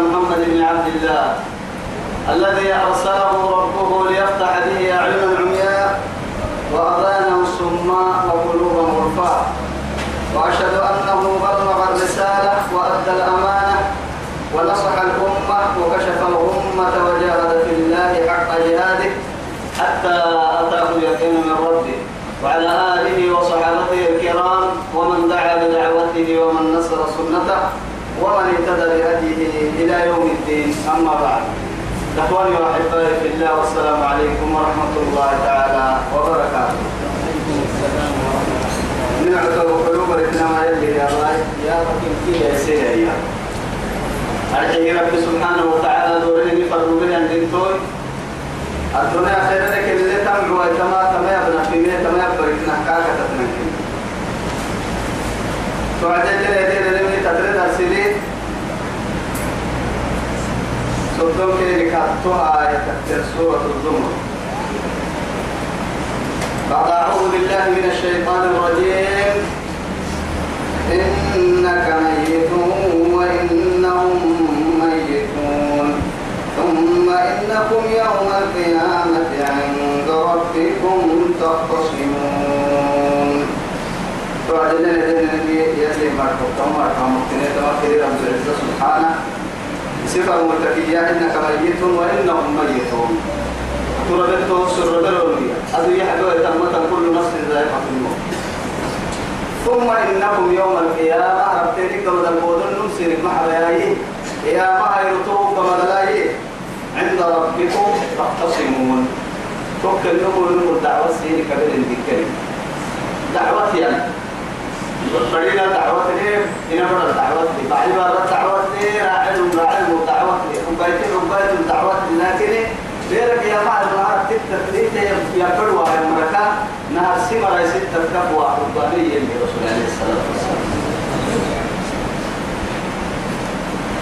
محمد بن عبد الله الذي أرسله ربه ليفتح به أعينا عمياء وأذانا صماء وقلوبا غرفاء وأشهد أنه بلغ الرسالة وأدى الأمانة ونصح الأمة وكشف الغمة وجاهد في الله حق جهاده حتى أتاه اليقين من ربه. وعلى آله وصحابته الكرام ومن دعا بدعوته ومن نصر سنته. ومن اهتدى بهديه إلى يوم الدين أما بعد. إخواني وأحبائي في الله والسلام عليكم ورحمة الله تعالى وبركاته. من عقب قلوب الإسلام يلي يا الله. يا رب كي يا سيدي أرحي رب سبحانه وتعالى دورين فرد بنا دينتوي الدنيا خير لك اللي تمع ويتما تما يبنى في مية تما يبركنا كاكا تتنكين توعدين لنا صدوم كي لكاتوها يتكتر سورة الزمر بعد أعوذ بالله من الشيطان الرجيم إنك ميت وإنهم ميتون ثم إنكم يوم القيامة عند ربكم تختصمون فعلنا الذين يسلم مرحبا مرحبا مكتنين رب العزة سبحانه صفة متكية إنك ميت وإنهم ميتون. تربته سر بلونية أدو يحدو يتمت كل نفس ذائقة الموت. ثم إنكم يوم القيامة ربتني كما تقولون نمسيرك محبايي يا ما يرتوب كما دلاي عند ربكم تختصمون. توكل نقول نقول دعوة سيرك قبل الذكر دعوة يعني فرينا دعوة ليه هنا برا دعوة ليه بعد برا دعوة ليه راعي راعي دعوة ليه ربايت ربايت دعوة لكن بيرك يا معلم نهار تتر يا بدوى المركا نهار سمرة ستة كبوة ربانية لرسول عليه الصلاة والسلام.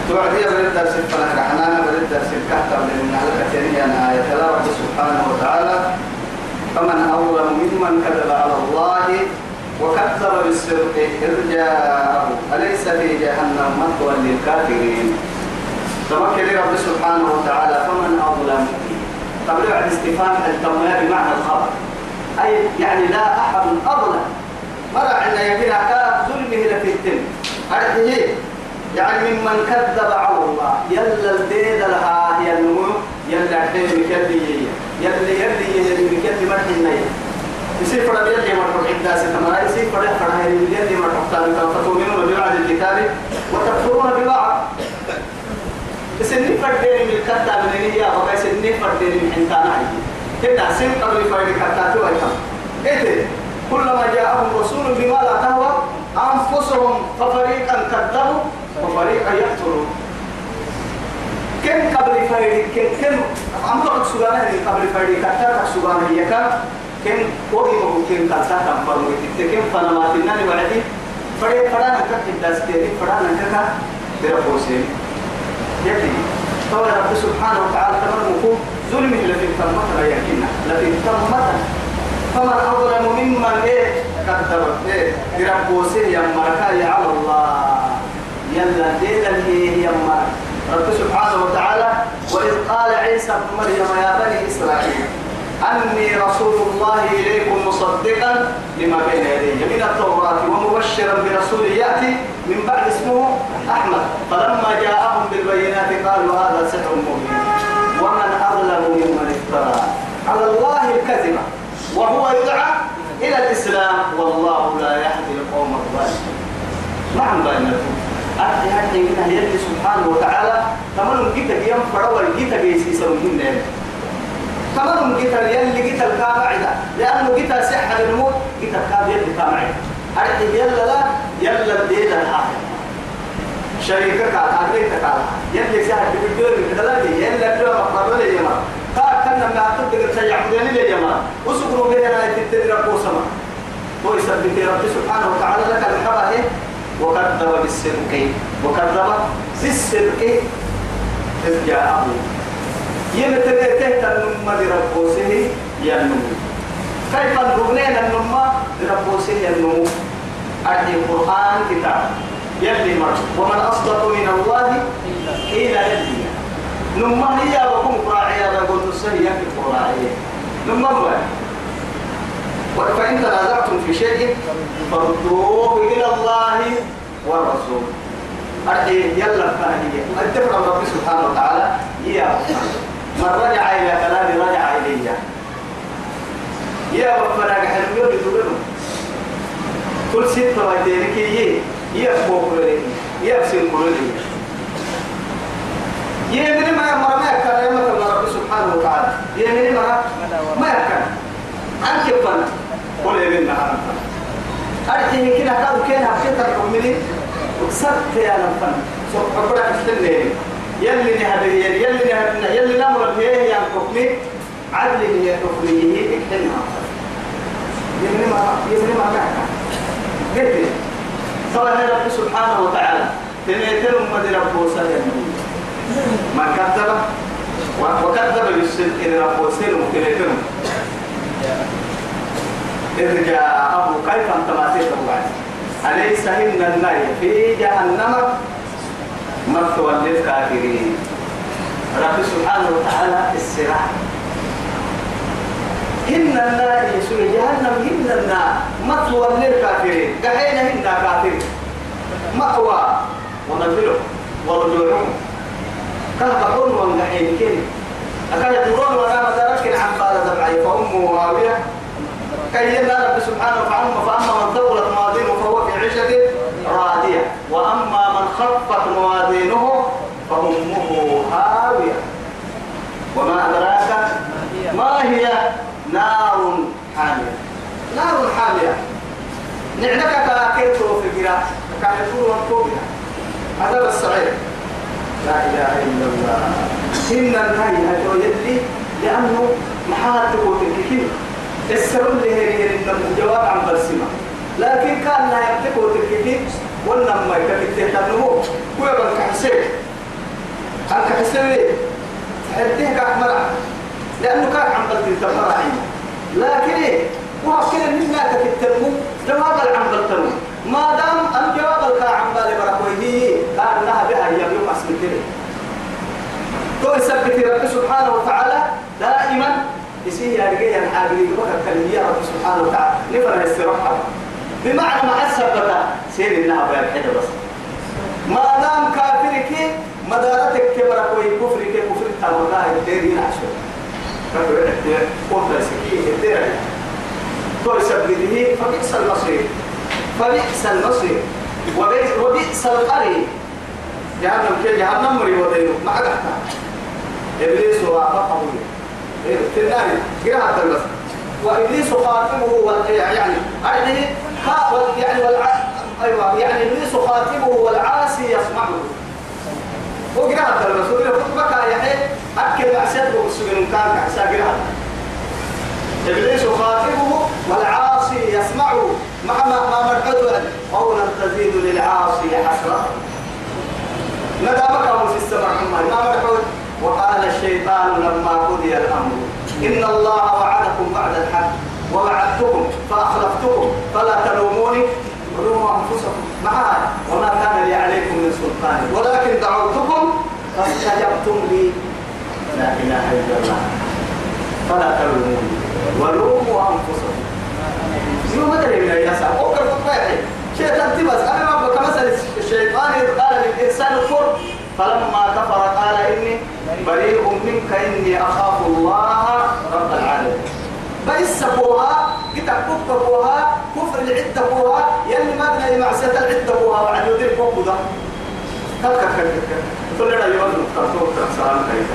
توعدي بريد درس الفلك حنانا بريد درس الكهتر من على كتيريا آية رب سبحانه وتعالى. فمن أظلم ممن كذب على الله وكذب بالصدق إذ جاءه أليس في جهنم مثوى للكافرين؟ تمكن رب سبحانه وتعالى فمن أظلم. قبل بعد استفهام التمويه بمعنى الخبر. أي يعني لا أحد أظلم. مرة عندنا يبين كاف ظلمه لفي التم أرحيه يعني ممن كذب على الله. يلا الدين لها هي النمو يلا مكلي يلي يلي يلي مكلي مرح النية يصير فرد يلي مرح عدة ستمرة يصير فرد فرد يلي مرح تاني فتؤمنون ببعض الكتاب وتكفرون ببعض. سنين فردين من الكتا من هي وكاي سنين فردين من حنتانا هنا سن قبل فرد كتا تو ايتام إيه كلما جاءهم رسول بما لا تهوى أنفسهم ففريقا كذبوا وفريقا يقتلون. كم قبل فرد كم كم تقول سبحانه قبل فرد كتا سبحانه هي كم وهي ممكن كتا كم فرد كم فنماتنا نبعدي فرد فرانا كتا داستيري فرانا كتا برفوسين يكفي. فهو رب سبحانه وتعالى تمرمكم ظلمه التي تمت يكينا التي تمت فمن أظلم ممن إيه؟ كذب. إيه؟ بربوسه يمرك على الله. يلا ديلا هي يمر رب سبحانه وتعالى وإذ قال عيسى ابن مريم يا بني إسرائيل. أني رسول الله إليكم مصدقا لما بين يدي. من التوراة ومبشرا برسول يأتي من بعد اسمه أحمد. فلما جاءهم بالبينات قالوا هذا سحر مبين. ومن أظلم ممن افترى. على الله الكذب وهو يدعى إلى الإسلام. والله لا يهدي القوم الظالمين. نعم بينكم من يلي سبحانه وتعالى. تمام جيتا يوم فرور جيتا جيسي سوين كمان جيتا يلي جيتا الكابعدة لأنه جيتا سحة الموت جيتا كاد يد تامعي أرحي يلا لا يلا الدين الحاجة شريكك على أغليتك على يلي سهل بالدور كذا يلا كلا مقرر لي يما تا كنا ما تبدأ تجعلني لي يما وسكروا بها لا تتدرك وسما هو يثبت رب سبحانه وتعالى لك الحبه وكذب بالصدق وكذب بالصدق إذ جاءه يمتلئته تنم لربوسه ينمو كيف الرغنين النمى لربوسه ينمو أدي القرآن كتاب. يلي مر ومن أصدق من الله قيل يلي نمى هي وكم قراعية بقول نسهي في القراعية نمى هو. فإن تنازعتم في شيء فردوه إلى الله والرسول. أرحي يلا فهي أتفق رب سبحانه وتعالى. يا من رجع إلى كلام رجع إلي يا ربنا حلو يوم يدورنا كل ستة ويتينك يي يفوق لي يفسن كل يمني ما يمر ما يكن يا مثل رب سبحانه وتعالى يمني ما ما يكن عن كفنا قل يمني نهار أرحي كده كانوا كده حقيقة الحملي وكسرت يا سوف أقول لك يلي نهدي يلي نهدنا يلي نمر فيه يا حكمي عدل هي حكمه اكتنها يمني ما يمني ما كان قلت سواء رب سبحانه وتعالى تنيتر مدي رب وسلم. ما كذب؟ وكذب بالصدق إن رب وسلم تنيتر إذ جاءه كيف أنت ما بعد أليس إن النار في جهنم؟ مثوى للكافرين. رب سبحانه وتعالى السراع هن النار يسوع جهنم هن النار. مثوى للكافرين. دحين هن كافرين. مأوى. ونزله ورجوعهم كهبحون وانجحين كين أكاد يدورون ولا مدرك عن قال دمعي فأمه هاوية كي رب سبحانه وتعالى؟ فأما من ثقلت موازينه فهو في عيشة راضية وأما من خفت موازينه فأمه هاوية. وما أدراك ما هي نار حامية؟ نار حامية. نعنك كاكيت في القراء كان يقول وانكوبها هذا الصعيد لا إله إلا الله. إن النهي هجو يدلي لأنه محاتب وتنككين السر اللي هي الجواب عن برسمة لكن كان لا يمتك وتنككين ولما يكفي تنمو هو. يبقى كحسين أنك حسين حديه كأحمر لأنه كان عم بلتن تمر لكن إيه؟ هو كده مما تكتمو جواب العم بلتنو ما دام أن جواب الكا عم بالي بركويه قال لها بها يوم أسبتني تو يثبت رب سبحانه وتعالى دائما يسيه يرجع الحاجة بكر كلمية رب سبحانه وتعالى. نفر استراحة بمعنى ما أثبت سير الله بيرحده بس. ما دام كافرك مدارتك كبرك ويكفرك كفر تاولا الديرين عشر كفر كفر سكين الديرين تو يثبته فبئس المصير. فبئس المصير. وبئس وبئس القرين جهنم كي جهنم مري ودينه ما قدرت إبليس وافقه في النار. قراءة بس وإبليس خاتمه يعني أرده يعني والع... أيوة يعني إبليس خاتمه والعاصي يسمعه. وقراءة بس وقراءة خطبك يا حي أكل معسيته بالسجن كان كحسا قراءة إبليس خاتمه والعاصي يسمعه. مع ما مرحد قولا تزيد للعاصي حسرة. ندمك في السماء ما مرحد وقال الشيطان لما قضي الأمر. إن الله وعدكم بعد الحق ووعدتكم فأخلفتكم فلا تلوموني ولوموا أنفسكم معاي وما كان لي عليكم من سلطان ولكن دعوتكم فاستجبتم لي لا إله إلا الله فلا تلوموني ولوموا أنفسكم يوم أدري من يسعى أوكر فتوحي شيء تنتبس أنا ما كمثل الشيطان. إذ قال للإنسان كفر. فلما كفر قال إني بريء منك إني أخاف الله رب العالمين. بس بوها أكبك بوها كفر العدة بوها يلي ما أدنى معسية العدة بوها وعد يدير فوق ده كل كل كل كل لنا يوم نقطة سلام كريم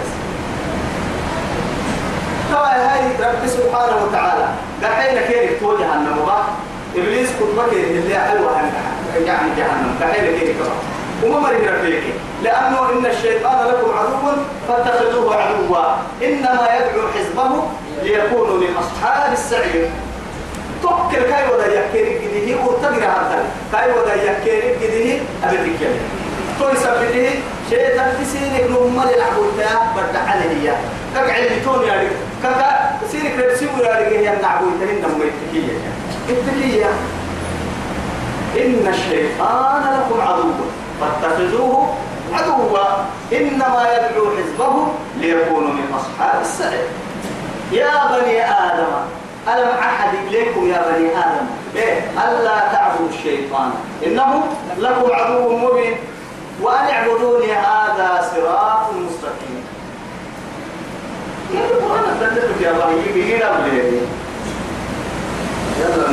توا هاي رب سبحانه وتعالى دحين كيف توجه جهنم؟ إبليس كتبك اللي حلوة يعني جهنم. دحين كيف وما مري ربيك لأنه إن الشيطان لكم عدو فاتخذوه عدوا. إنما يدعو حزبه ليكونوا من أصحاب السعير. توكل كاي ودا يكيري قديه ورتقر هذا. كاي ودا يكيري قديه أبدك يلي توي سبته شيطان تسينك نمال العبوتة بدع عليه كاك علمتون يا ريك كاك سينك ربسي ويا ريك هي العبوتة هن ميتكية اتكية إن الشيطان لكم عدو. فاتخذوه عدوا. إنما يدعو حزبه ليكونوا من أصحاب السعير. يا بني آدم ألم أحد إليكم يا بني آدم؟ إيه ألا تعبدوا الشيطان إنه لكم عدو مبين. وأن اعبدوني هذا صراط مستقيم. يا القرآن تدلك يا الله يجي يلا يلا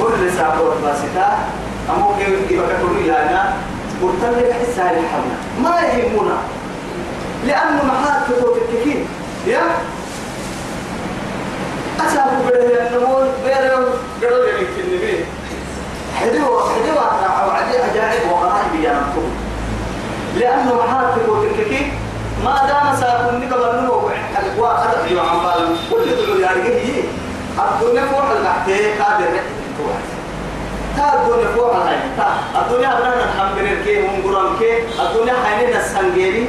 كل ساعة باستا. أمو كيف كل يانا قلت لك حسها الحمل ما يهمنا. لأنه محاط تقول التكين يا؟ أسابه بره النمول بره قرر يعني في النبي. حدوة حدوة وعدي أجانب وغرائب يا نمتون لأنه محاط تقول التكين ما دام ساكن نقبل نمو يوم عم بالم كل يا رجيه الدنيا فوق القحتين قادر. تا الدنيا فوق الهاي تا الدنيا أبنا نحن بنر كي هم قرام كي. الدنيا حيني نسنجيني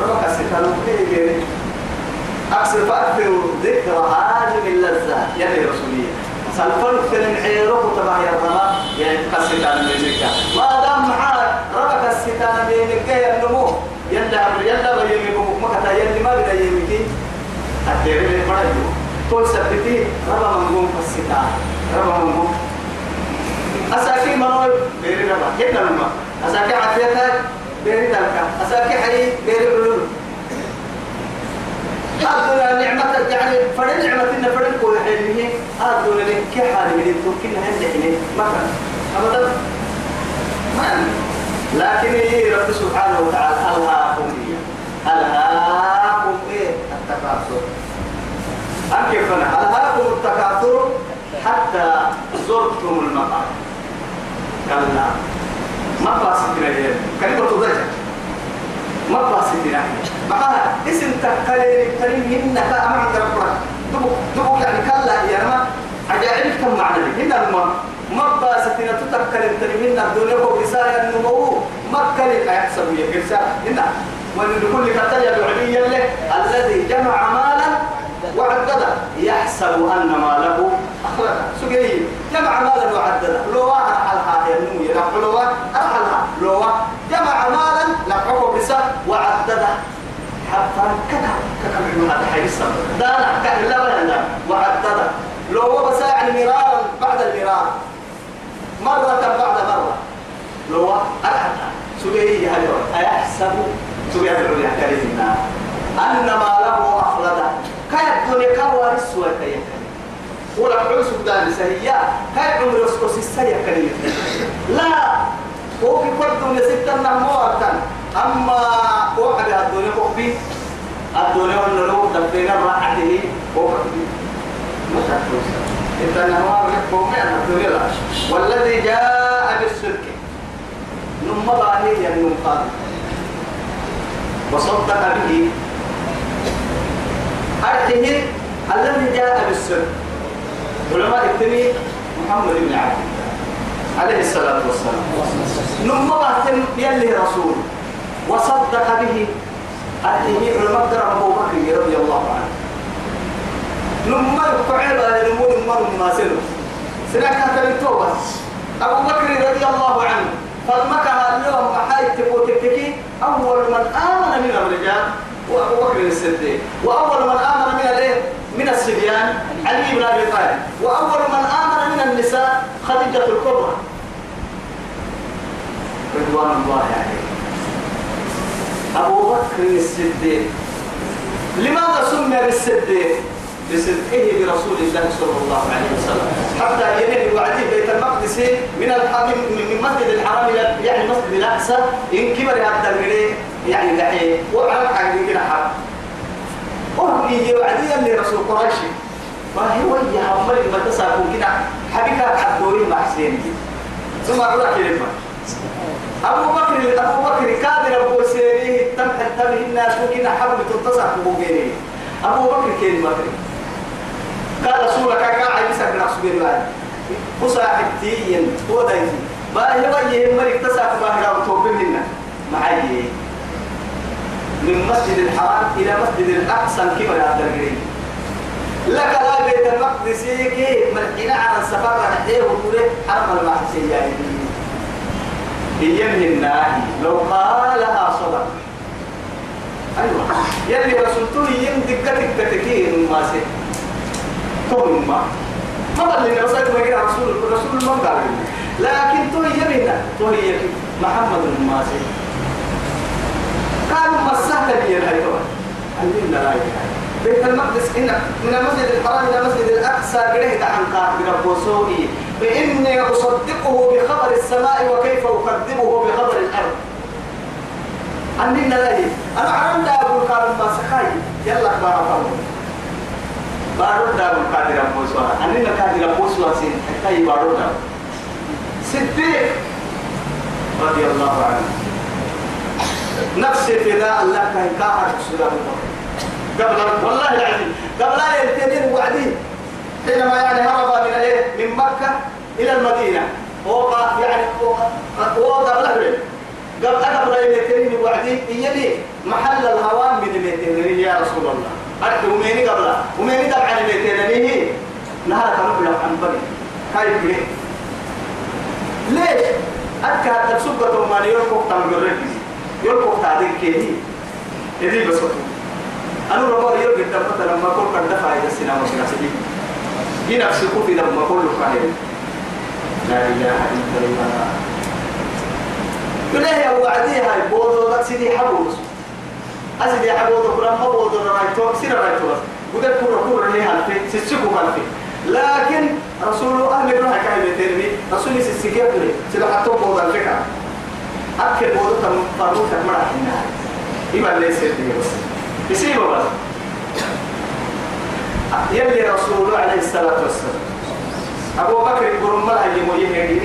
ربك ستانو كي جيني أكثر فأكثر ذكر هذه اللذة. يلي رسولية سلفن فلن عيروه تبع يا رما يعني كستان بينك. ما دام معاك ربك الستان بينك. يا النمو يلا يلا بيمكم مكتا يلي ما بدا يمكي أتيري لي فرجو تقول سبتي ربا منقوم فالستان ربا منقوم أساكي منوي بيري ربا كنا لما أساكي عفيتك بيري تلك أساكي حي بيري علوم. أدونا نعمة يعني فرد نعمة إن فرد كل حلمه أدونا لك كحال من التوكين هندي حلمه مثلا أبدا. ما لكن رب سبحانه وتعالى ألهاكم إيه ألهاكم إيه؟ التكاثر. أم كيف ألهاكم التكاثر؟ حتى زرتم المقام. كلا ما باسكنا يا. كلمة تضجع ما باسكنا معها اسم تكلم هنا كأم عند ربنا دبو دبو يعني كلا يا ما. عجائب كم معنى هنا ما ما باسكنا تتكلم كريم هنا الدنيا هو رسالة النمو ما كلمة يحسب رسالة. هنا. ولكل كتاب يدعي الذي جمع مالا وعدده. يحسب أن ماله أخلده سجيه جمع مالا وعدده لو أرحلها يا نمو يرحل أرحلها لو جمع مالا لقفه بس وعدده حتى كذا؟ كذا هذا حيصل دانا كذا لا ولا وعدده لو بس يعني مرارا بعد المرار مرة بعد مرة. لو أرحلها سجيه هذا أيحسب؟ سجيه العليا. كريمنا أن ماله أخلده الدنيا كوار السوى كاي ولا حوس بدان سهيا كاي عمر اسكوس السيا كريم لا هو في كل دنيا ستة نموتا أما واحد الدنيا كوبي الدنيا والنلو دبينا راحته هو متى فلوس إنت نوار لكم الدنيا لا. والذي جاء بالصدق نم ظاهر يعني نم وصدق به. أرحه الذي جاء بالسر علماء التني محمد بن عبد عليه الصلاة والسلام. نما يلي رسول. وصدق به أرحه علماء أبو بكر رضي الله عنه. نما يفعل نمو نما نما سنو سنك أبو بكر رضي الله عنه فالمكة اليوم أحايد تبوتككي أول من آمن من الرجال وأبو بكر الصديق. وأول من آمن من الايه؟ من الصبيان علي بن أبي طالب. وأول من امن من النساء خديجة الكبرى. رضوان الله عليه. أبو بكر الصديق. لماذا سمي بالصديق؟ بصدقه برسول الله صلى الله عليه وسلم. حتى ينهي وعدي بيت المقدس من الحرم من مسجد الحرام إلى يعني مسجد الأقصى. إن كبر هذا يعني دحين وعلى حاجة كده حق. حبي وعدي اللي رسول قريش. ما هو يا عمر ما تساكو كده. حبيك حدوري مع حسين. ثم أقول لك لما أبو بكر أبو بكر كادر أبو سيريه تم تم الناس وكنا حبل تتصح بوجيني أبو بكر كين بكر؟ قال رسولك كاعي بسك نقص بين بعد. وصاحب تيين هو دايتي ما هي وجه مريك تساك باهرة وتوب منا معي. من مسجد الحرام إلى مسجد الأقصى كما هذا الجريم لك لا بيت المقدس كي ملحنا على السفر نحيه وطوله حرم المحسي يعني هي من الناهي لو قالها صدق أيوة. يلي رسولته يم دقتك كتكين ما سي توم ما؟ ما بل لنا وصلت ما رسول الرسول ما قال لكن تو يمنا تو محمد ما كانوا مسحت لي الهيئة عندنا لا بيت المقدس إن من المسجد الحرام إلى المسجد الأقصى قريت عن قاتل ربوسوئي فإني أصدقه بخبر السماء وكيف أكذبه بخبر الأرض. عندنا لا أنا عرفت أبو الكارم باسخاي يلا بارا فاهم بارو دابو قاتل ربوسوا عندنا قاتل ربوسوا سين حتى يبارو دابو صديق. رضي الله عنه. نفس الفداء الله كان كاهر سلام قبل والله العظيم قبل لا يلتدين وعدين حينما يعني هرب من إيه؟ من مكة إلى المدينة. وقع يعني هو قبل قبل قبل يلتدين وعدين يلي محل الهوان من الميتين يا رسول الله. أرد وميني قبل. وميني دبع الميتين نهار كانوا بلا عن هاي بلي ليش؟ أكاد تسبة ما يركض تنقرر يركض تعدين كيهي إذي بس أنا ربما يرجع الدفة لما كل قد دفع إلى السينما في نفسه دي نفس الكوفي لما كل فاهم لا إله إلا الله. كلها يا وعديها بوضو ذات سيدي حبوس أسيدي حبوس كلام ما بوضو رايتو سير رايتو بس وده كورة كورة ليه هالفي سيسكو هالفي لكن رسول أهل بروح كاي بيترمي رسول سيسكي أبلي سيدا حتى بوضو الفكرة. أكل بوضو تم فاروق تكمل النهاية إما اللي يصير بس يسيبه بس يلي رسول عليه الصلاة والسلام. أبو بكر يقول ما هي مجيء يجيني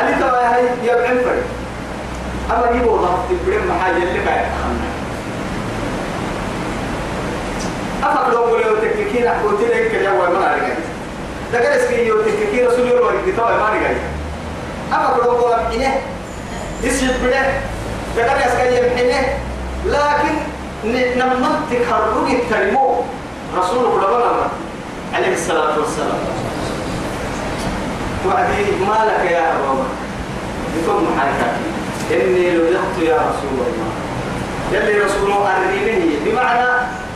أنا ترى هاي يبعن فرق أما يبغى الله تبرم محاجة اللي بعد أفق لو قولوا تككين أحكوتي لك كل يوم ما نرجع دكان اسكي يو تككين رسول الله ما نرجع لو قولوا بحنه يسجد بله دكان اسكي يبحنه لكن نمنتك هرقي الترمو رسول الله عليه الصلاة والسلام. وعدي ما لك يا أبو بكم محاكاك إني لذقت يا رسول الله. يلي رسول أرنيني بمعنى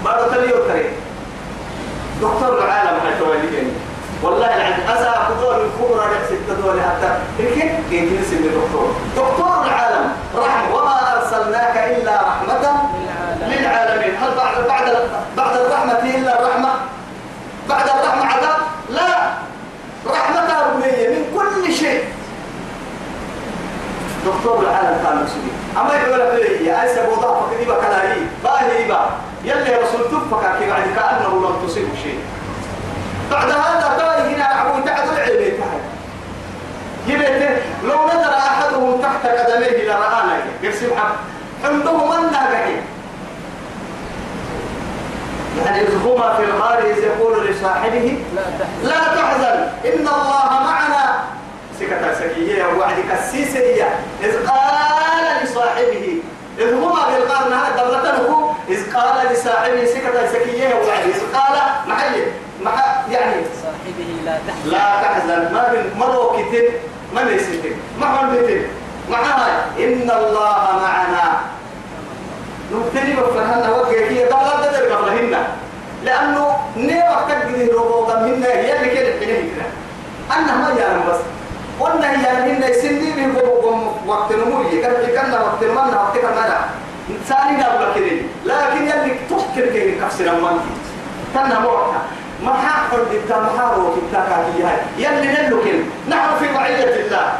بعد تليو تري دكتور العالم حيث والدين والله العظيم أسا كدور الكبرى ستة دول حتى لكن كيف نسمي دكتور. دكتور العالم رحمة. وما أرسلناك إلا رحمة للعالمين. هل بعد بعد بعد الرحمة إلا الرحمة؟ بعد الرحمة عذاب؟ لا. رحمة ربية من كل شيء. دكتور العالم كان مسلم أما يقول لك يا أيسى بوضع فكذي بكلاهي باهي با يلي رسول تفكك بعد كأنه لم تصيب شيء. بعد هذا تاني هنا عبود تعد العلم يبيت لو نظر أحدهم تحت قدميه لرآنا يرسم حب عندهم أنها قحيم يعني إذ هما في الغار إذ يقول لصاحبه لا تحزن. إن الله معنا. سكت سكية وعد كسيسية إذ قال لصاحبه إذ هما في الغار نهار دولته إذ قال لصاحبه سكت سكية وعد إذ قال محيي. مع يعني صاحبه لا تحزن. لا تحزن. ما من مرة كتير؟ ما ليستين ما هو البيتين معها إن الله معنا. نبتدي بفرهن وقع هي لا تدرك قبلهن لأنه نيوة تقدر روبو هن هي اللي كده حينه كده أنه ما يعلم بس. قلنا هي هن يسندي به وقت نموي كان كان وقت نمنا وقت كان ثاني دابا كده. لكن يلي تفكر كده كفسر أمانتي كان موقع. ما حقل دكتا ما حارو دكتا كاتي هاي. يلي نلوكن نحن في معية الله.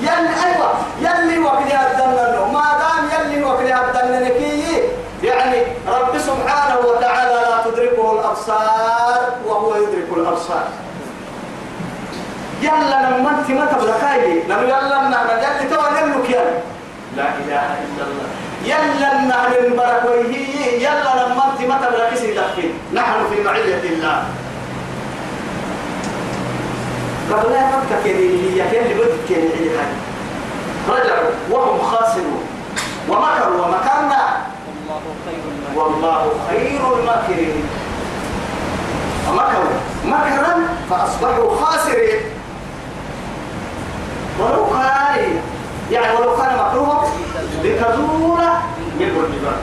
يلي أيوة. يلي وكلي هدنا ما دام يلي وكلي نكي يعني رب سبحانه وتعالى لا تدركه الأبصار وهو يدرك الأبصار. يلا لما أنت ما تبلكاي لما يلا نحن جل تو نملك يلا لا إله إلا الله. يلا نحن بركويه يلا لما انت ما تبلك سيدك نحن في معية الله. قبل لا يفكك اللي هي كان بدك اللي رجعوا وهم خاسرون. ومكروا ومكرنا. والله خير الماكرين. ومكروا. مكرا فأصبحوا خاسرين. ولو كان يعني ولو كان مكروه لتزول منه الجبال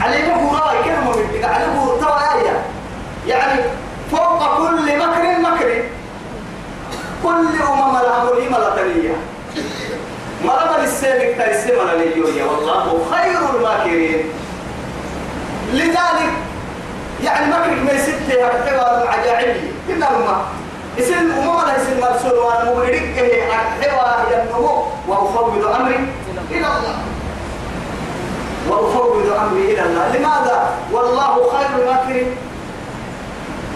عليه هو كلمة من عليه هو آية يعني فوق كل مكر مكر. كل أمم لها مليمة لتنية مرمى للسيمك تايسيما لليوية والله خير الماكرين. لذلك يعني مكرك ما يسته حوار كنا لما اسم أمم لا اسم مرسول وأنا مبرك حوار ينمو وأفوض أمري إلى الله وأفوض أمري إلى الله. لماذا؟ والله خير الماكرين.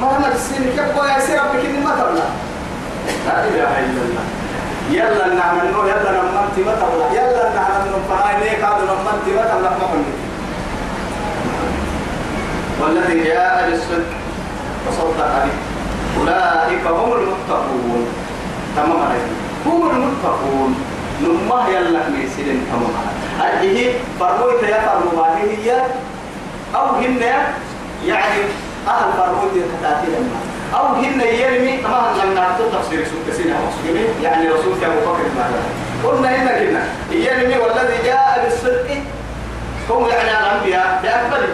مرمى السن كيف يا سير ربك إني ما تبلغ لا إله إلا الله. يلا نعمل نو يلا نمنتي ما تبلغ يلا نعمل نو فراي ليك هذا نمنتي ما تبلغ ما قلت والذي جاء بالصدق وصدق به. أولئك هم المتقون. تمام عليك هم المتقون. نما يلا ميسين تمام عليك فرمويت يا فرمو هي أو هن يعني أهل فرمويت يتاتي لما أو هن يرمي ما لم نعطي تفسير سوء كسينا يعني رسول أبو بكر ماذا قلنا هنا كنا يرمي والذي جاء بالصدق هم يعني الأنبياء بأكبر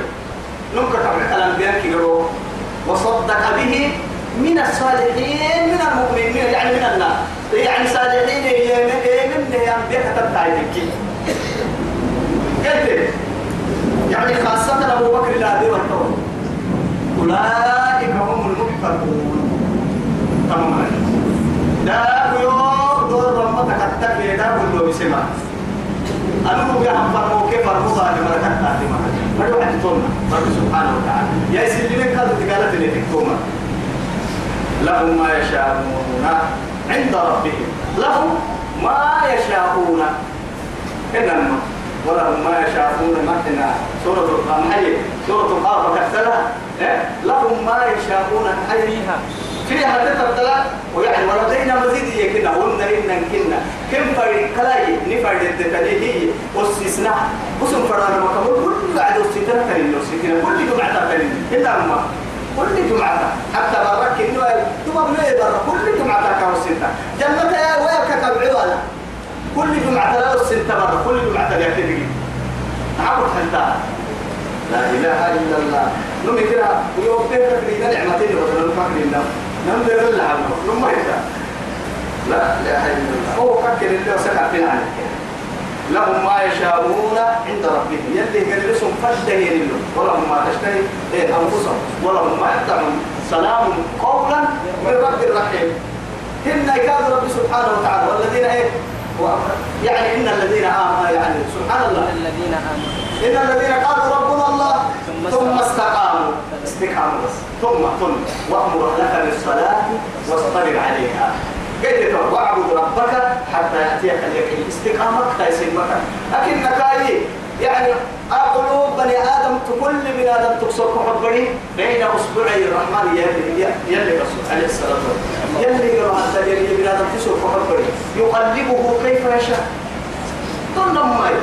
نمكر طبعا الأنبياء كيرو وصدق به من الصالحين من المؤمنين يعني من الناس يعني صالحين من أنبياء كتبت عليك قلت يعني خاصة أبو بكر لا دي أولئك هم المتقون تمام. دا يوم دور رمتك التكي دا كله بسمع أنا بقى هم فرمو كيف فرمو ركعت تعدي ما. ما واحد تونا رب سبحانه وتعالى. يا سيدي كذا تقالت اللي تكتوما لهم ما يشاءون عند ربهم. لهم ما إنما ولهم ما يشاءون مثلا سورة القمحية سورة كسلها إيه؟ لهم ما يشاءون فيها. فيها تتبتلا ويعني ولدينا مزيد يكنا هن إن كنا. كم فريق كلاي؟ نفرد التدليه واستثناء وسم فرانا مكمل كل عدو ستنا كريم ستنا كل جمعة كريم إلا ما كل جمعة. حتى بارك إنه تبغى بني برا كل جمعة كاو ستة جنة يا ويا كتب عوالا كل جمعة لا ستة برا كل جمعة لا تدري عبد حتى لا إله إلا الله. نمي كده ويوم تهرب لنا نعمتين ولا نفكر لنا نم ده. اللي عنه. نم ما لا إله إلا الله. هو فكر اللي وسكت فينا عنك لهم ما يشاءون عند ربهم. يلي يجلسهم فاشتهي لهم ولهم ما تشتهي إيه أنفسهم. ولهم ما يدعون سلام قولا من رب الرحيم. هن كاد رب سبحانه وتعالى والذين إيه يعني إن الذين آمنوا يعني سبحان الله. الذين آمنوا. إن الذين قالوا ربنا الله ثم استقاموا. استقاموا. بس. ثم ثم. وأمر لك بالصلاة واصطبر عليها. قلت واعبد ربك حتى يأتيك اليقين. استقامك تيسير مكان لكن نكاي يعني قلوب بني آدم كل بني آدم تكسر حبري بين أصبعي الرحمن يلي يلي رسول عليه الصلاة والسلام. يلي يرى يلي بني آدم تكسر حبري يقلبه كيف يشاء. ضمن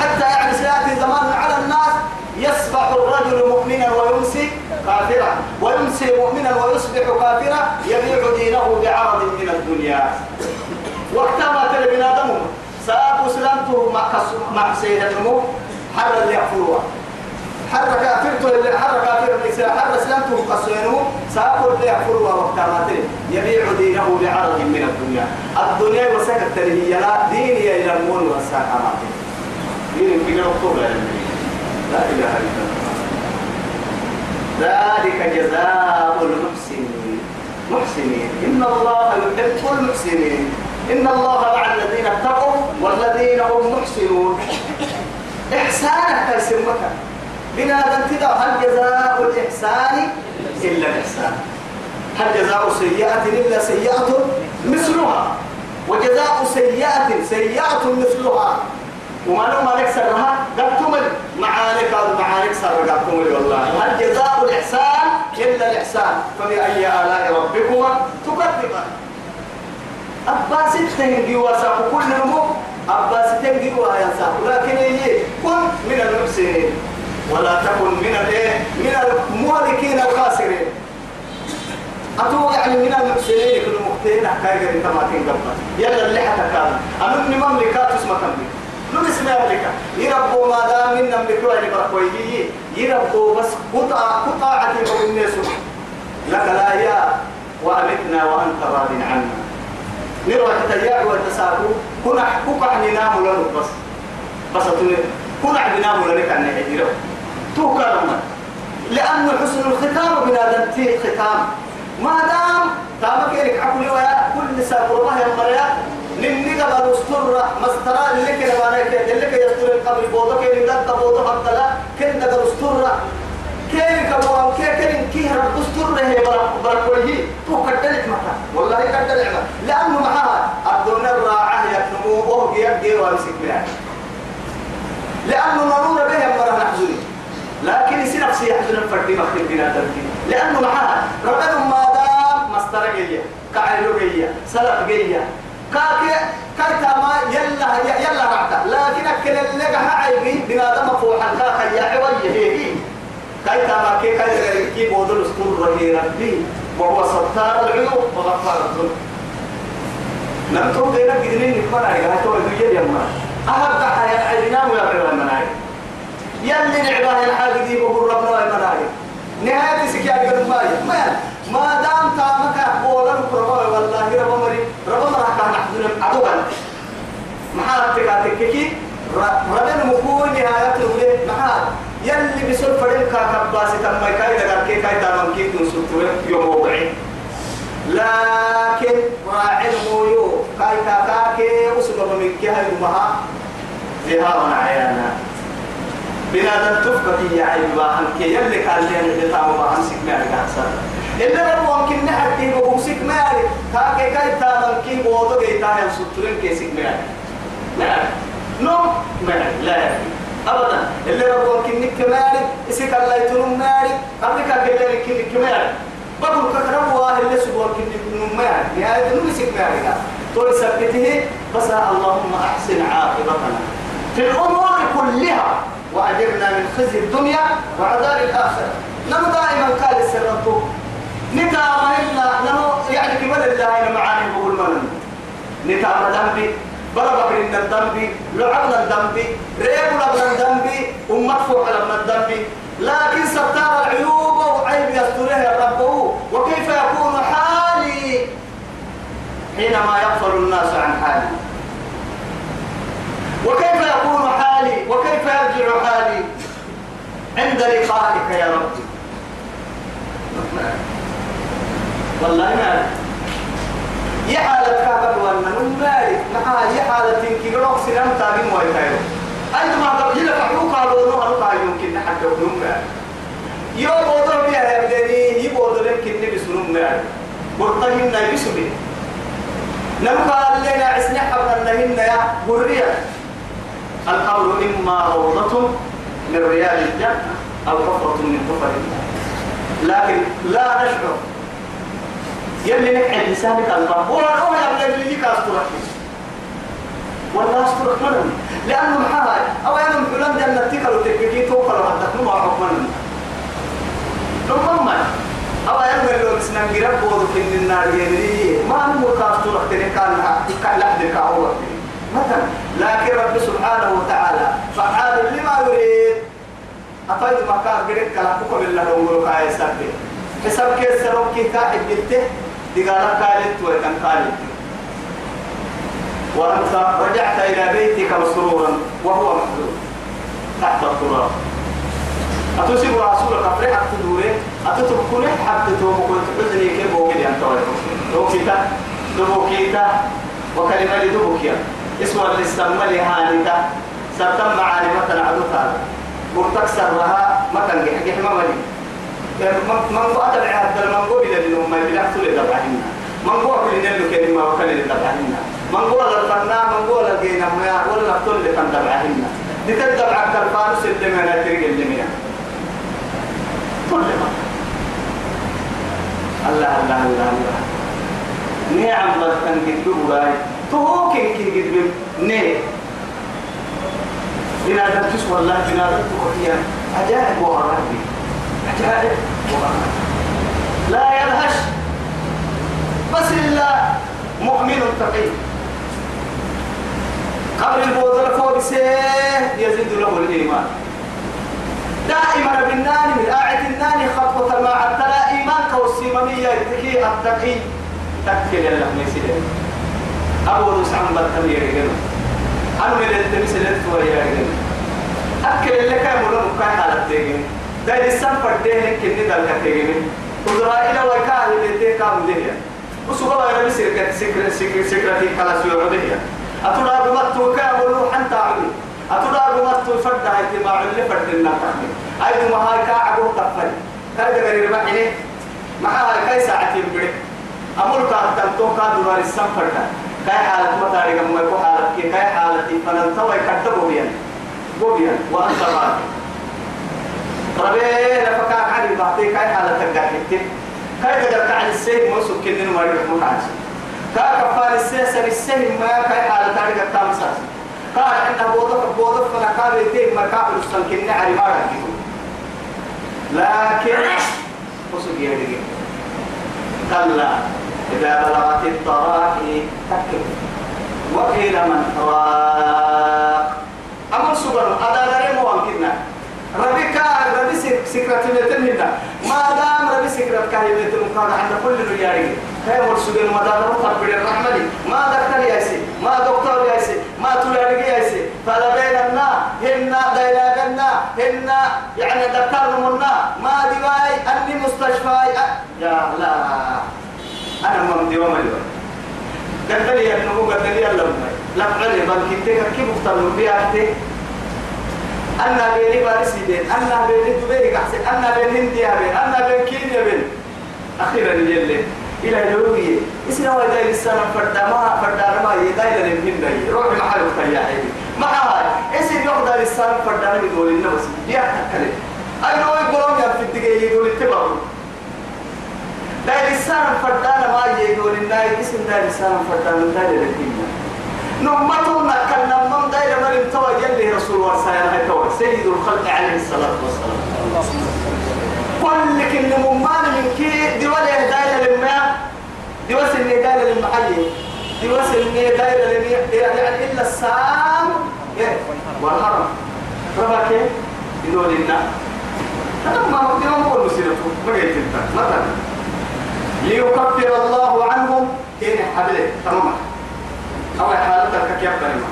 حتى يعني سيأتي زمان على الناس يصبح الرجل مؤمنا ويمسي كافرا. ويمسي مؤمنا ويصبح كافرا. يبيع دينه بعرض من الدنيا. وقتما ترى بن آدم ساق سلامته مع مع سيد النمو حر اللي يحفروا حر كافرته حر كافر النساء حر سلامته قصينه ساق اللي يحفروا وقتما ترى يبيع دينه بعرض من الدنيا. الدنيا وسكت هي لا دين إلى المون والساقات دين في الأكتوبر لا إله إلا الله. ذلك جزاء المحسنين. محسنين. إن الله يحب المحسنين. إن الله مع الذين اتقوا والذين هم محسنون. إحسانك تسمك بنا تدا هل جزاء الإحسان إلا الإحسان؟ هل جزاء سيئة إلا سيئة مثلها؟ وجزاء سيئة سيئة مثلها. وما لو مالك سرها قد معانك هذا معانك سر قد والله. هل جزاء الإحسان إلا الإحسان؟ فبأي آلاء ربكما تكذبان. أباس تنجي وساق كل نمو أباس تنجي وينسى لكن هي كن من المحسنين ولا تكن من الايه من المهلكين الخاسرين أتو يعني من المحسنين كل مختين حكاية انت ما تنقبل يلا اللي أنا من مملكات اسمها تملك لو اسم مملكة يربو ما دام من نملك وين بركويه يربو بس قطع قطعة من الناس لك لا يا وأمتنا وأنت راض عنا نروح تتياع والتساقو كنا حقوق عن نام لنا بس بس كنا عن نام لنا كان نحجره تو كلمة لأنه حسن الختام بنادم فيه ختام ما دام تامك لك عقل ويا كل ساق الله يمريا نني قبل استر مسترى لك لما نك لك يستر القبر بوضك اللي لا تبوض حتى لا كن قبل استر كيف كبوا كيف كن كيه رب استر هي برا برا كويه تو كدلك مكان والله كدلك لأنه معها الدنيا الراعة يكنمو وهو يجي ويمسك بها لأنه نرور به مرة نحزني لكن يصير نفسي يحزن الفردي مختلف بنا تركي لأنه معها ربنا ما دام مستر جيا كعيلو جيا سلف جيا كاكي كايتا ما يلا يلا رعتا. لكن أكل اللي قها عيبي بنا دم فوحا كاكا يا عوي هي. كايتا ما كي كاي كي بودل استور رهي ربي وهو ستار العيوب وغفار الذنوب نمتو غيرك جدنين نكمل عليها تو يجي يما أهب حياة عيدنا ويا غير المناعي يلي نعباه الحاجة دي بقول ربنا المناعي نهاية سكيا قد ما ما دام تامك بولا نقربا والله رب مري. رب مرا كان نحن عدوا محارتك تككي ربنا مكون نهاية تقول محار يلي بسول فريم كاكباسي تم كاي دغار كي كاي تامن كي سوتو يوم موضعي لكن راعي المويو كاي كاكاكي وسبب من كي هاي مها ذهابا عيانا بنادم تفكك يا عيب باهن كي يلي كان لي اللي تعمل باهن سك مالك أحسن اللي ربو ممكن نحن كي بقوم سك مالك كاكي كاي تامن كي بوضو كي تاهم سوترين كي سك مالك مالك نو مالك لا يفي أبدا. اللي ربو ممكن نك مالك اسك الله يتنم مالك قبلك كي لك نك مالك بقول كترم واه اللي سبوا ممكن نك مالك نهاية نو سك مالك تقول سبته بس اللهم أحسن عاقبتنا. في الأمور كلها وأجرنا من خزي الدنيا وعذاب الآخرة. نمو دائما قال السرطو نتام إلا نمو يعني كمال الله معاني بقول من نتام ذنبي. بربك إن الذنب لعبنا الذنب ريب لبنا الذنب ومدفوع لبنا الذنب لكن ستار العيوب وعيب يسترها ربه. وكيف يكون حالي؟ حينما يغفل الناس عن حالي. وكيف يكون حالي؟ وكيف يرجع حالي؟ عند لقائك يا ربي. والله ما يا حالة كعبة وأنا نمالك معها يا حالة تنكي قلوك سنام تابين ويتايرو أنت ما قبل يلا فحوك على نوع نوع يمكن نحن نمالك يوم وضع بها يا بدني يبوض لك النبي سنم مالك مرتهن يبسني نمقى لنا عسنا حبنا لهن يا بريا القول إما روضة من ريال الجنة أو حفرة من حفر النار لكن لا نشعر. يلي نقعد لسانك الله ولا هو يبلغ لي كاسترك ولا استرك منهم لأنه محاها أو أنا فلان جنة تكل وتككي توكل وحدك نما حكمنا نمما أو أنا لو بسنا نجرب بودو في النار يلي ما هو كاسترك تنكال كان لحد كاوه مثلا لكن رب سبحانه وتعالى فعال لما يريد أفيد مكان قريت كلا حكم الله لو كاي سبب حساب كيس سرو كي كاحد قلته دقالا قالت وكان قالت وأنت رجعت إلى بيتك مسرورا وهو محزون تحت التراب. أتوسب رسولك أفرح تدوري أتتركوني حتى تومك حزني كيف بوكي أنت توكيتا توكيتا وكلمة لدبكيا اسمه الاستمال هانتا سبتم معاني مثلا عدو ثالث. قرتك سرها ما تنجح جح ما ملي من أتبع هذا من قو إلى النوم ما بلا تقول دبعنا من قو كل نلو كلمة وكل دبعنا من قو الفنا من قو الجينا ما ولا نقول لك دبعنا لتدبع كالفانوس اللي ما نترجع اللي ما الله الله الله الله نعم تنجد بواي توكين كي قد نه بنادم تسوى الله بنادم تقويا عجائب وغرابي لا يلهش. بس إلا مؤمن تقي قبل البوذر فوق سيه يزيد له الإيمان. دائما بالناني من آعة الناني خطوة ما عدتلا إيمانك والسيمانية يتكي التقي. تكفي لله ميسيدين أبو روس عم بطل يرجل أنا من التمس اللي يرجل أكل اللي كان ملون كان على التجين ده لسان فردين كني دل كتجين إسرائيل وكان اللي تكام ده وسوى غير بسكر سكر سكر سكر في كلاس يوم ده أتودا بمتو كامل حتى عمي أتودا بمتو فرد هاي ما اللي فرد النكمل أيضا ما هاي كعبه تفل كذا غير ما إني ما هاي كاي ساعتين بره أمور كان تنتو كان دوار السفر كان. كاي حالة ما تاريخ ما يكون حالة كاي حالة فننتوى يكتبوا بيان بوبيان. وأنت راضي ربي لفكا عن بعطي كاي حالة تقعد كاي تقدر عن السيد موسو كنن ما يرحمون عايز كاي كفار السيد سر السيد ما كاي حالة تاريخ التامساس قال إنه بوضف بوضف فلا كان يتيه مركاب السنكني على ما لكن وسو يدي كلا إذا بلغت التراقي تكب وقيل من راق أمر سبحانه هذا غير ممكننا ربك ربي سكرة متنهنا ما دام ربي سكرة كهيبة مكان عند كل رجالي كيف مرسول ما دام رفع بين الرحمة ما دكتور ياسي ما دكتور ياسي ما تلاري ياسي فلبيننا هن ديلاغنا هن يعني دكتور منا ما دواي أني مستشفى يا لا أنا ممدي ومالي قدر لي أنه قدر لي الله. لا فعلي بل كنت كيف مختار بيها أنا بيني بارسي بين أنا بيني دبي كحسن أنا بين هندي بين أنا بين كينيا بين أخيرا يلي إلى جوبي إسنا وإذا لسنا فردا ما فردا ما يدايل للهند روح محل تياحي ما هاي إسنا يقدر لسنا فردا ما يقول لنا بس يا تكلم أنا يقولون يا في الدقيقة يقول اتبعوا لا لسنا فردا ما يقول لنا إسنا لسنا فردا من دا للهند نمتنا كان نمم داير مريم توا يلي رسول الله صلى الله عليه وسلم. سيد الخلق عليه الصلاة والسلام. كل كل ممان من كي دي ولا داير للماء دي وصل لي داير للمحيي دي وصل لي داير يعني إلا السام. والحرم ربا كيف؟ يقول لنا. هذا ما هو دي ما هو نسيرته. ما قلت أنت. مثلا ليكفر الله عنهم. كين حبله تمام. أو حالتك كيف كلمة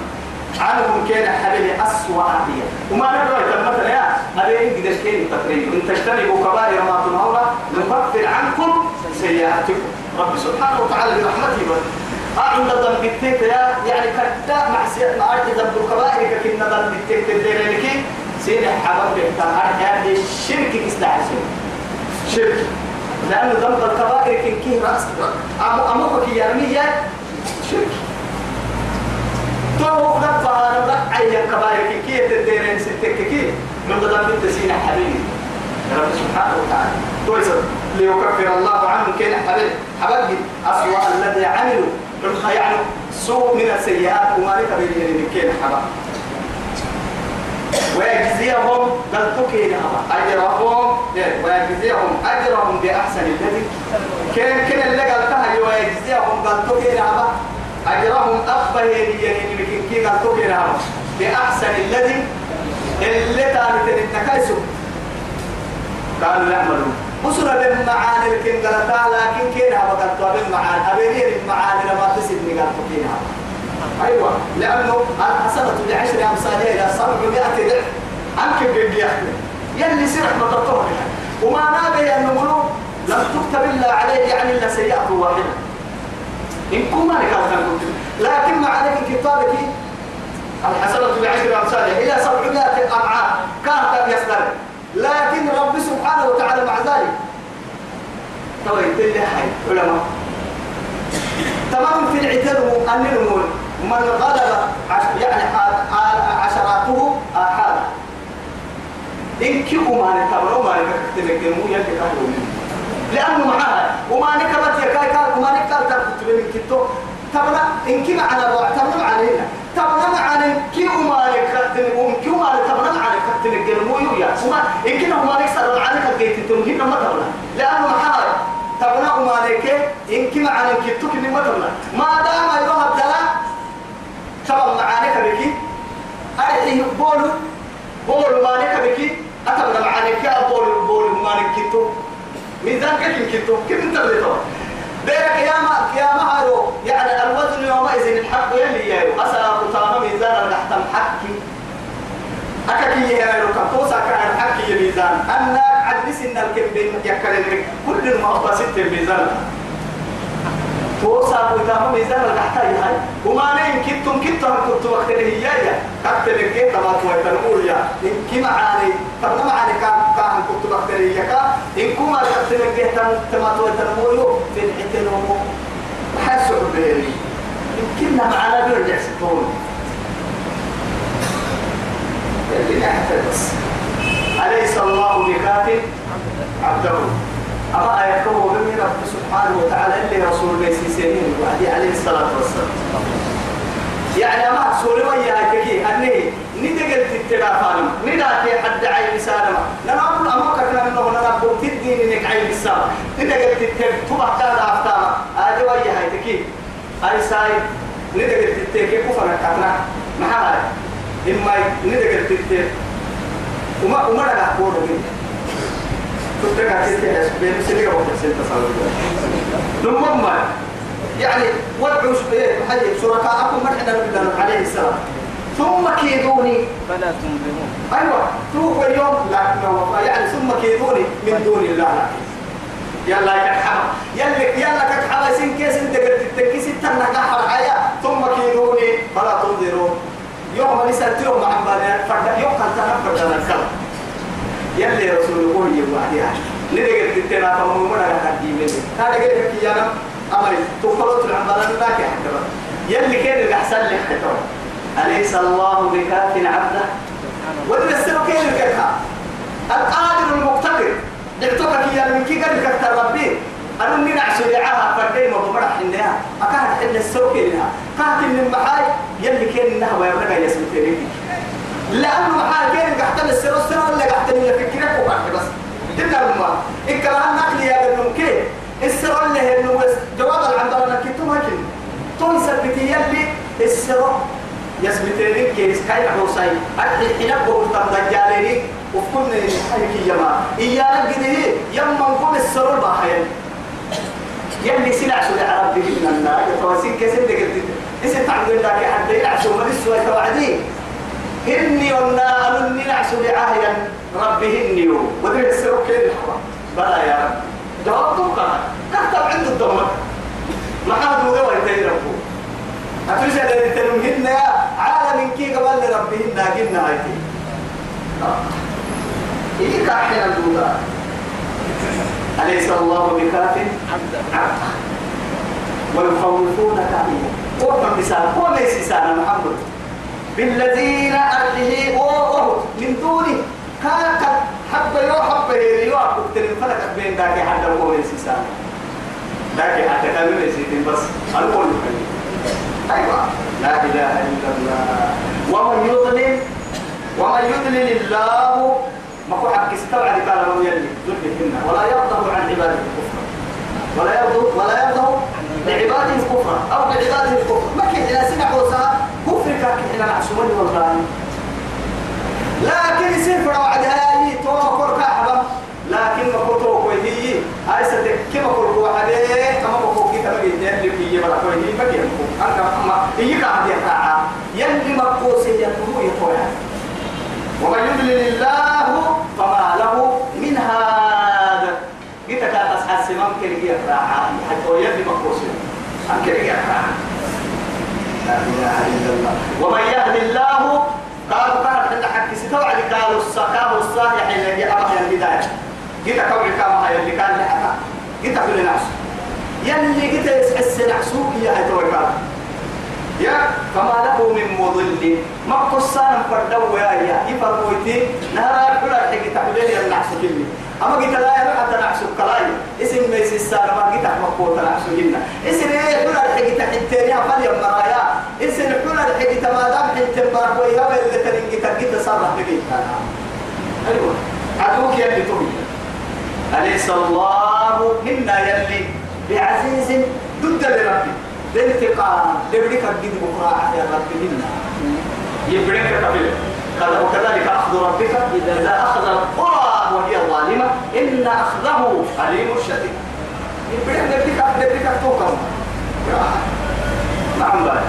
عنهم كان حبيبي أسوأ أهلية وما نقول مثلا يا أبي قديش كين تقريبا؟ إن تجتنبوا كبائر ما تنهون نكفر عنكم سيئاتكم. رب سبحانه وتعالى برحمته بس عند ذنب التيت يا يعني كدا معصية ما أرد ذنب الكبائر كنا ذنب التيت اللي لك سين حباب بيحتاج هذا الشرك يستحسن شرك. لأنه ذنب الكبائر كن كيه رأس أمو أمو كي يرمي شرك. نبا نبا أي كبائر كي كي تديرين ستك كي من قدام بنت سينا حبيبي رب سبحانه وتعالى كويس ليكفر الله عنهم كين حبيب حبيبي أسوأ الذي عملوا من يعني سوء من السيئات وما لك بين كين حبا ويجزيهم قلتك أجرهم ويجزيهم أجرهم بأحسن الذي كان كان اللي قلتها ويجزيهم قلتك أجرهم أخبه لكن كي قال توكينا بأحسن الذي اللي تاني تنتكيسو قالوا يعملون وصل بالمعاني لكن قالتا لكن كينا وقت بالمعاني أبيني المعاني لما تسيبني قال توكينا أيوة. لأنه الحسنة بعشر أمثالها إلى سبعمائة ضعف. أنك بيجي يلي سرح مطرطوه وما نابي أنه لم تكتب إلا عليه يعني إلا سيئة واحدة. إن كما لك لكن مع ذلك كتابك الحسنة بعشر أمثالها. إلى سبعمائة أمعاء كانت يصدر. لكن رب سبحانه وتعالى مع ذلك. تلي حي. علماء. تمام في العتاب أن نقول من غلب يعني عشراته آحاد. إن كيو ما نتبرو ما نكتب مو يلي لأنه معها وما نكبت يكاي كان وما نكبت تكتب من كتو. تبنا إن كي معنا بوع تبنا معنا تبنا معنا كي وما نكتب وم كي وما تبنا معنا كتب مو يويا وما إن كنا وما نكسر معنا كجيت تمهين ما تبنا لأنه معها تبنا وما نك إن كي معنا كتو كني ما تبنا ما دام يروح الدلا تبنا معنا كبكي. أرحيه بولو بولو ما نكبكي. أتبنا معنا كي بولو بولو ما نكتو. ميزان كيف كنتو كيف انت اللي تو بيرك يا ما يا ما هارو. يعني الوزن يومئذ الحق يلي يا أسا قطامة ميزان تحت حكي أكاكي يا لو كتوسا كان الحكي ميزان. أنا عدس إن الكم بين يكرر كل هو ست ميزان. توسا قطامة ميزان تحت هاي وما نين كنتم كنتم كنتم وقت اللي هي يا. كتب كيف ما تويتنقول يا. إن كما عاني طب ما عاني كان كان كنت وقت اللي هي إن كما كتب كيف تما تويتنقول في الحتة نمو حسوا بيري يمكننا معنا بيرجع ستون اللي نحتاج بس. أليس الله بكاف عبده؟ أما آياته من رب سبحانه وتعالى اللي رسول سنين وعدي عليه الصلاة والسلام. يعني أما سوري ويا كي أني ندقل تتبع فالم نداتي حد عين سالما أقول أما كنا منه. لنا أقول تدين إنك عين السالم. ندقل تتبع تبع كذا أفتاما آدي ويا هاي تكي. أي ساي. ندقل تتبع كيف فنا كتنا محاها إما ندقل تتبع وما وما لنا أقول تتبع تتبع بين سنة وقت سنة صلى يعني وادعوا حي شركاءكم من حنا نبدا عليه السلام. ثم كيدوني. فلا تنظرون. أيوه توب اليوم. لكن يعني ثم كيدوني من دون الله. يلا يا كحما يلا يلا كحما سين كيس انت قلت تكيس تنك حياة ثم كيدوني فلا تنظرون. يوم لسه يوم مع بنات فرد يوم كان تنفر دنا الكلام يلا يا رسول الله يوم بعدها ندقت تتنا فمو من هذا الدين هذا قال لك يا أمري تقبلت العمبران باكي حتى يلي كان اللي أحسن لك حتى أليس الله بكاف عبده؟ ودرسته كيف الكتاب القادر المقتدر. دعتك يا من كي قال لك ربي. أنا من عشر دعاها فردين ما بمرح إنها. أكاد حل السوق إنها كاتل من محاي يلي كان إنها ويبرق يسمتني لأنه محاي كان قحتل السر السر ولا قحتل اللي فكرك وقحت بس. تبقى الماء إكرام نقل يا ابن مكين السر اللي إنه جواب العمدان كتوم هكذا سبتي يلي السر يثبتني كيس كاي حوساي أدري حين بقول تنجالني وكل حيك يما. إيانا قده يما نقول السر الباحين. يلي سلع سلع عرب من النار. يتواسين كيس اللي قلت إذا تعبد لك حتى يلعسوا من السوى توعدين إني ونا أنني نعسوا بعهيا ربي إني ودري السر كيف الحرام بلا يا رب. جواب توقع كتب عنده الدمر ما حد مدوى يتيرفو أتوجه الذي تنمهن عالم كي قبل ربهن قلنا هايتي إيه كاحنا الدودا أليس الله بكاف؟ عبدا ويخوفونك عليه وفهم مثال هو ليس سانا محمد. بالذين أرجه وهو من دونه كاكا حبة يو حبة يو أكتر الفلك بين داكي حتى هو ليس سانا داكي حتى كان ليس بس القول أيوة. لا إله إلا الله. ومن يضلل ومن يضلل الله. ما هو حق استوعب قال من يلي ذل ولا يرضى عن عباده الكفر. ولا يرضى ولا يرضى لعباده الكفر أو لعباده الكفر. ما كان إلى سمع وسا كفر كاك إلى معصومين والله لكن يصير في وعد هاي تو كور كحبة لكن ما كنتو كوي هي. هاي ستك كما كور واحد كما بكو كي يبلا كوي هي ما كان أنت ما هي قاعد يقع يلي مقوس يتمو يقوي ومن يضلل الله فما له من هذا جيت كانت أصحاب سمام كريجي راعي حتى يلي مقوس أم كريجي راعي لا إله إلا الله ومن يهد الله قالوا كان حتى حكي ستوعد قالوا السكاه الصالح الذي أمر البداية جيت كوي كما هي اللي كان لحقا جيت كل ناس يلي جيت يسحس نعسوك يا هتوكا يا فما له من مضل. ما قصان فردو يا يا. يفرقوتي نهار كل حاجة تعملين النعسوك اللي أما جيت لا يروح حتى نعسوك كلاي. اسم ميس السارة ما جيت أحمقوت نعسوك لنا اسم إيه كل حاجة تحتني أفضل يا مرايا اسم كل حاجة ما دام حتى مرقوي هوا اللي تنجي تجي تصرف بيجي أيوة. عدوك يلي تبي أليس الله منا يلي بعزيز ضد لربي. بانتقام لبريك الجد بكرة يا رب منا. يبريك قبل قال وكذلك أخذ ربك إذا أخذ القرى وهي ظالمة. إن أخذه أليم شديد. يبريك لبريك لبريك توكم نعم بقى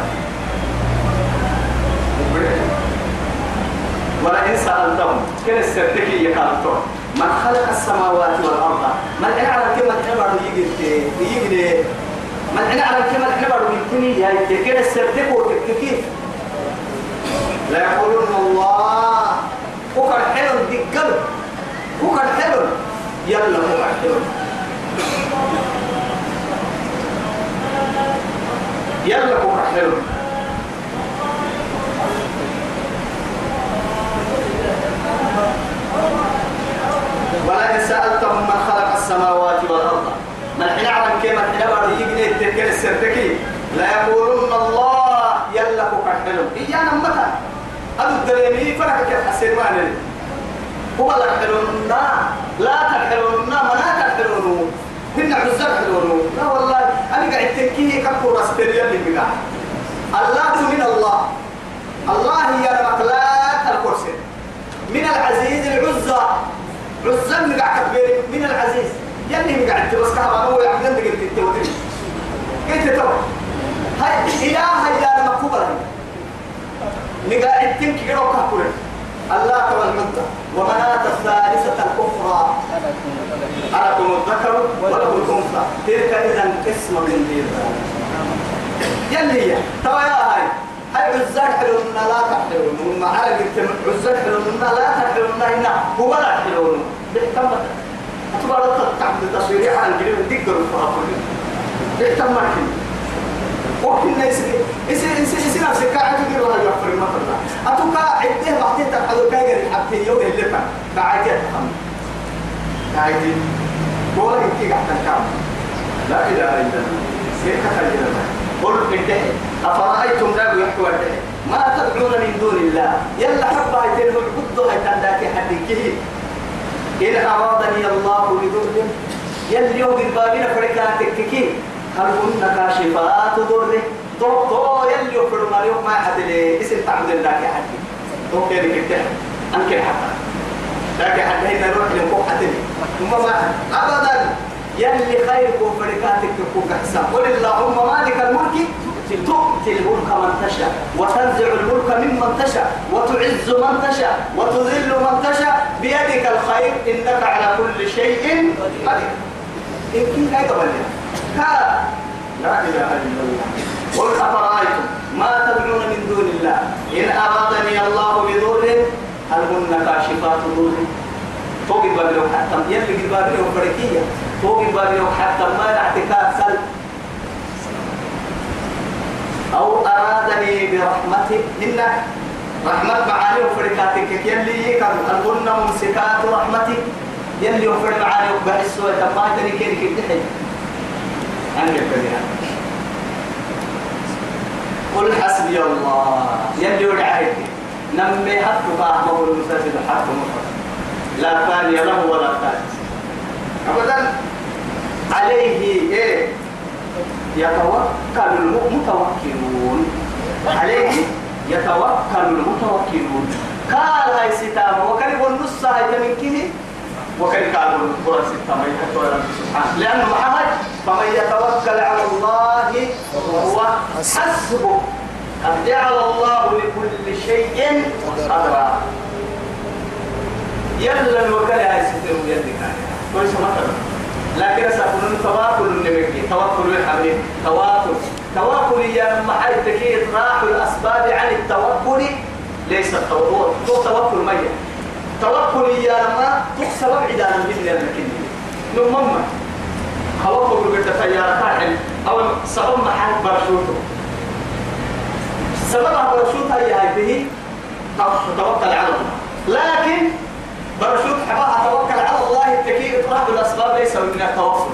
ولئن سألتهم كن السرتكي يقالتون من خلق السماوات والأرض؟ من أنا على كلمة حبر يجي يجي من أنا على كلمة حبر يجي يا كن السرتك وتككي لا يقولون الله. وكر حلو دقل وكر حلو يلا وكر حلو يلا وكر حلو ولئن سألتهم من خلق السماوات والأرض. من حين أعلم كيما حين بعد يجني التكل السرتكي لا يقولون الله يلا كحلم إيانا متى؟ أدو الدريمي فرق كيف حسين ما نري هو لا تحلون لا تحلون ما لا تحلون هن عزر حلون لا والله أنا قاعد تكيه كفو رستريا اللي الله من الله. الله هي المقلات الكرسي. من العزيز العزة عزة من قاعد كبير من العزيز. يلي قاعد تبص كهرباء هو يعمل لك التوتري كيف تو هاي إله هي المقبولة نقاعد تنكي كده وكهكولة الله كما المنطق ومناة الثالثة الأخرى. ألكم الذكر ولكم الأنثى. تلك إذا قسم من دين يلي توا يا هاي. هاي لا تحلون ما لا تحلون هنا هو لا حلون بيحتم تبغى تعمل تصوير. عن جريم تقدر تفهم بيحتم ماركين وكنا يصير يصير يصير يصير نفسك. قاعد تقول والله يغفر ما تطلع أتوقع عدة بعدين تبحثوا كاجر حتى يوم اللي إله إلا الله. كيف تخيل قل انتهي أفرأيتم لا يحكوا ما تدعون من دون الله. يلا حبا يتنهوا القدو هيتنداك حديكه إن أرادني الله بضر يلي يوم البابين فرقاتك كي هل هن كاشفات ضره تو تو يلي يفر ما يوم ما حد لي. اسم تعبد الله يا حدي تو كده أنكر حتى. لكن حتى هنا لنكو حتى ثم ما أبدا. يلي خير فرقاتك تكون أحسن قل اللهم مالك الملك تؤتي الملك من تشاء وتنزع الملك ممن تشاء وتعز من تشاء وتذل من تشاء. بيدك الخير إنك على كل شيء قدير. إن لا إله إلا الله. قل أفرأيتم ما تدعون من دون الله؟ إن أرادني الله بضر هل هن كاشفات ضره توقي بابلو حتى يلي بابلو فريكية. توقي بابلو حتى ما الاعتكاف سل. أو أرادني برحمته إن رحمة معاني وفرقاتك يلي كان الغنى ممسكات رحمتي يلي وفر معاني وبحس وتماتني كيف كيف تحي أنا كبيرها قل حسبي الله. يلي ودعيك نمي حتى فاهمه المسجد حتى مفرد. لا ثاني له ولا ثالث. أبدا عليه إيه. يتوكل المتوكلون. عليه يتوكل المتوكلون. قال هاي ستامة وكان يقول نص هاي تمكنه وكان قال القرآن ستامة يحطوا سبحانه. لأنه محمد فمن يتوكل على الله وهو حسبه. قد جعل الله لكل شيء قدرا. يلا الوكالة هاي ستامة يدك كويس مثلا لكن سأكون توكل النبي توكل الحبيب توكل توكل يا محل تكي إطراح الأسباب عن التوكل. ليس التوكل. توكل مية توكل يا لما تحسب عدانا بإذن المكين نمما خوفه بقدر تيارة كاحل أو سبب محل برشوته. سبب برشوت هي هاي به. توكل على الله. لكن برشوت حباها توكل على الله التكي إطراح الأسباب ليس من التوكل.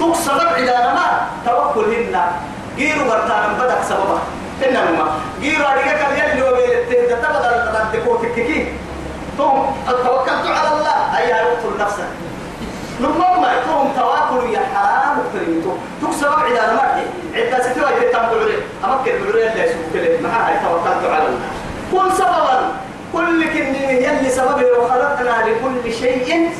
تقصد عدانا ما توكل هنا. جيرو برتانا بدك سببه إنما جيرو أديك كان يلي هو بيلتين تبدل تبدل تككي ثم توكلت على الله. أي يقتل نفسك. لما يكون تواكل يا حرام كريمتو تكسب عدانا ما عدة ستوى يتم بعري أمكن بعري اللي يسوق كله ما هاي توكلت على الله. كل سببا. كل كن يلي سببه وخلقنا لكل شيء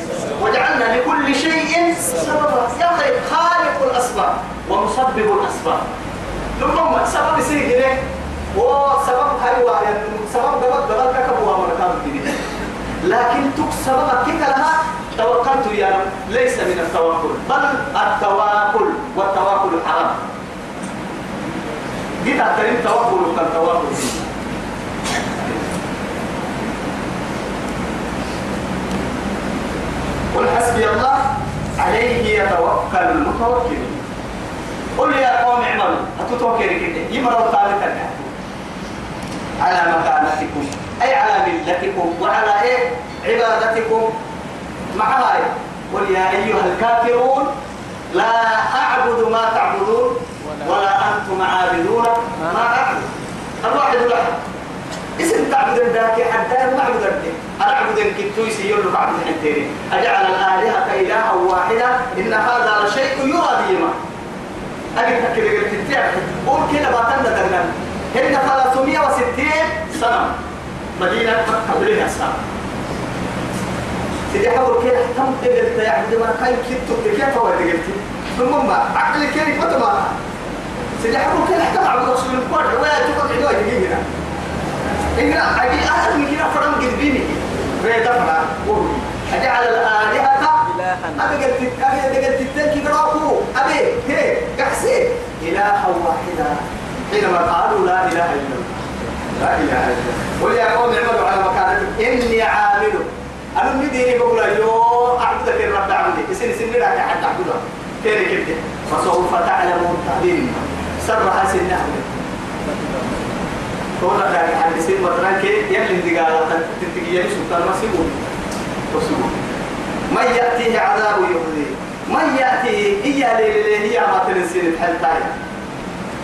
وجعلنا لكل شيء سببا. يا أخي خالق الأسباب ومسبب الأسباب. لما سبب سيجري وسبب هاي وعي سبب قبل قبل كبوا مركب لكن تكسب كيك لها؟ توكلت يا رب. ليس من التوكل بل التواكل والتواكل حرام جيت أتكلم توكل كالتواكل قل حسبي الله عليه يتوكل المتوكلين قل يا قوم اعملوا. أتتوكل كده. يمروا ثالثا على مكانتكم. أي على ملتكم. وعلى إيه؟ عبادتكم. مع هاي قل يا أيها الكافرون لا أعبد ما تعبدون ولا أنتم عابدون ما أعبد. الواحد الواحد اسم تعبد ذاك حتى ما عبد أعبد كنتو يسير له بعد الحنتين أجعل الآلهة إلها واحدة إن هذا لشيء يرى بيما أجل تكلم التتابع قول كده باتنا دغنا هن 360 سنة مدينة وليها سنة سيدي حول كده تم تقلت يعبد ما كان كنتو كيف هو تقلت ثم ما عقل كيف فتما سيدي حول كده حتى عبد رسول الله ولا تقعد عدوى تجيبنا إننا أجي أهل من كده فرم قلبيني دفع وهو أجعل الآلهة أبي قلت أبي قلت التنكي قراءه أبي هي قحسي إلها واحدة. حينما قالوا لا إله إلا الله. لا إله إلا الله. قل يا قوم اعملوا على مكانتكم إني عامل. أنا مديني بقول أيوه أعبدك الرب عبدي اسن سن لك حتى أعبدك كيف كده فسوف تعلمون. تعليم سرها سنة. تقول لك يعني سن مثلا كيف يلي انت قال تنتقي يلي سلطان ما سيبون وسيبون من يأتيه عذاب يخزيه من يأتيه؟ إيا ليلة هي ما تنسين الحلتاي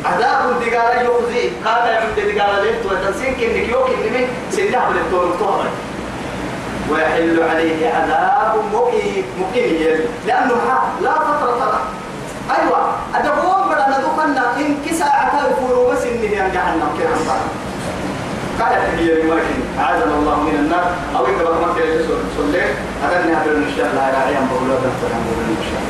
عذاب دقالة يخزيه قال يا عبد دقالة ليه وتنسين كنك يوكي لمن سنة بالتور الطهر. ويحل عليه عذاب مقيم مقيم لأنه لا فترة له. أيوة. أدبوهم بلا ندوخنا إن كساعة الفورو بس إنه جهنم كده قال هي المركن أعاذنا الله من النار. أو إذا بقى مكة يسول سولين هذا النهار إن شاء الله. راعيا بقولوا ده إن شاء الله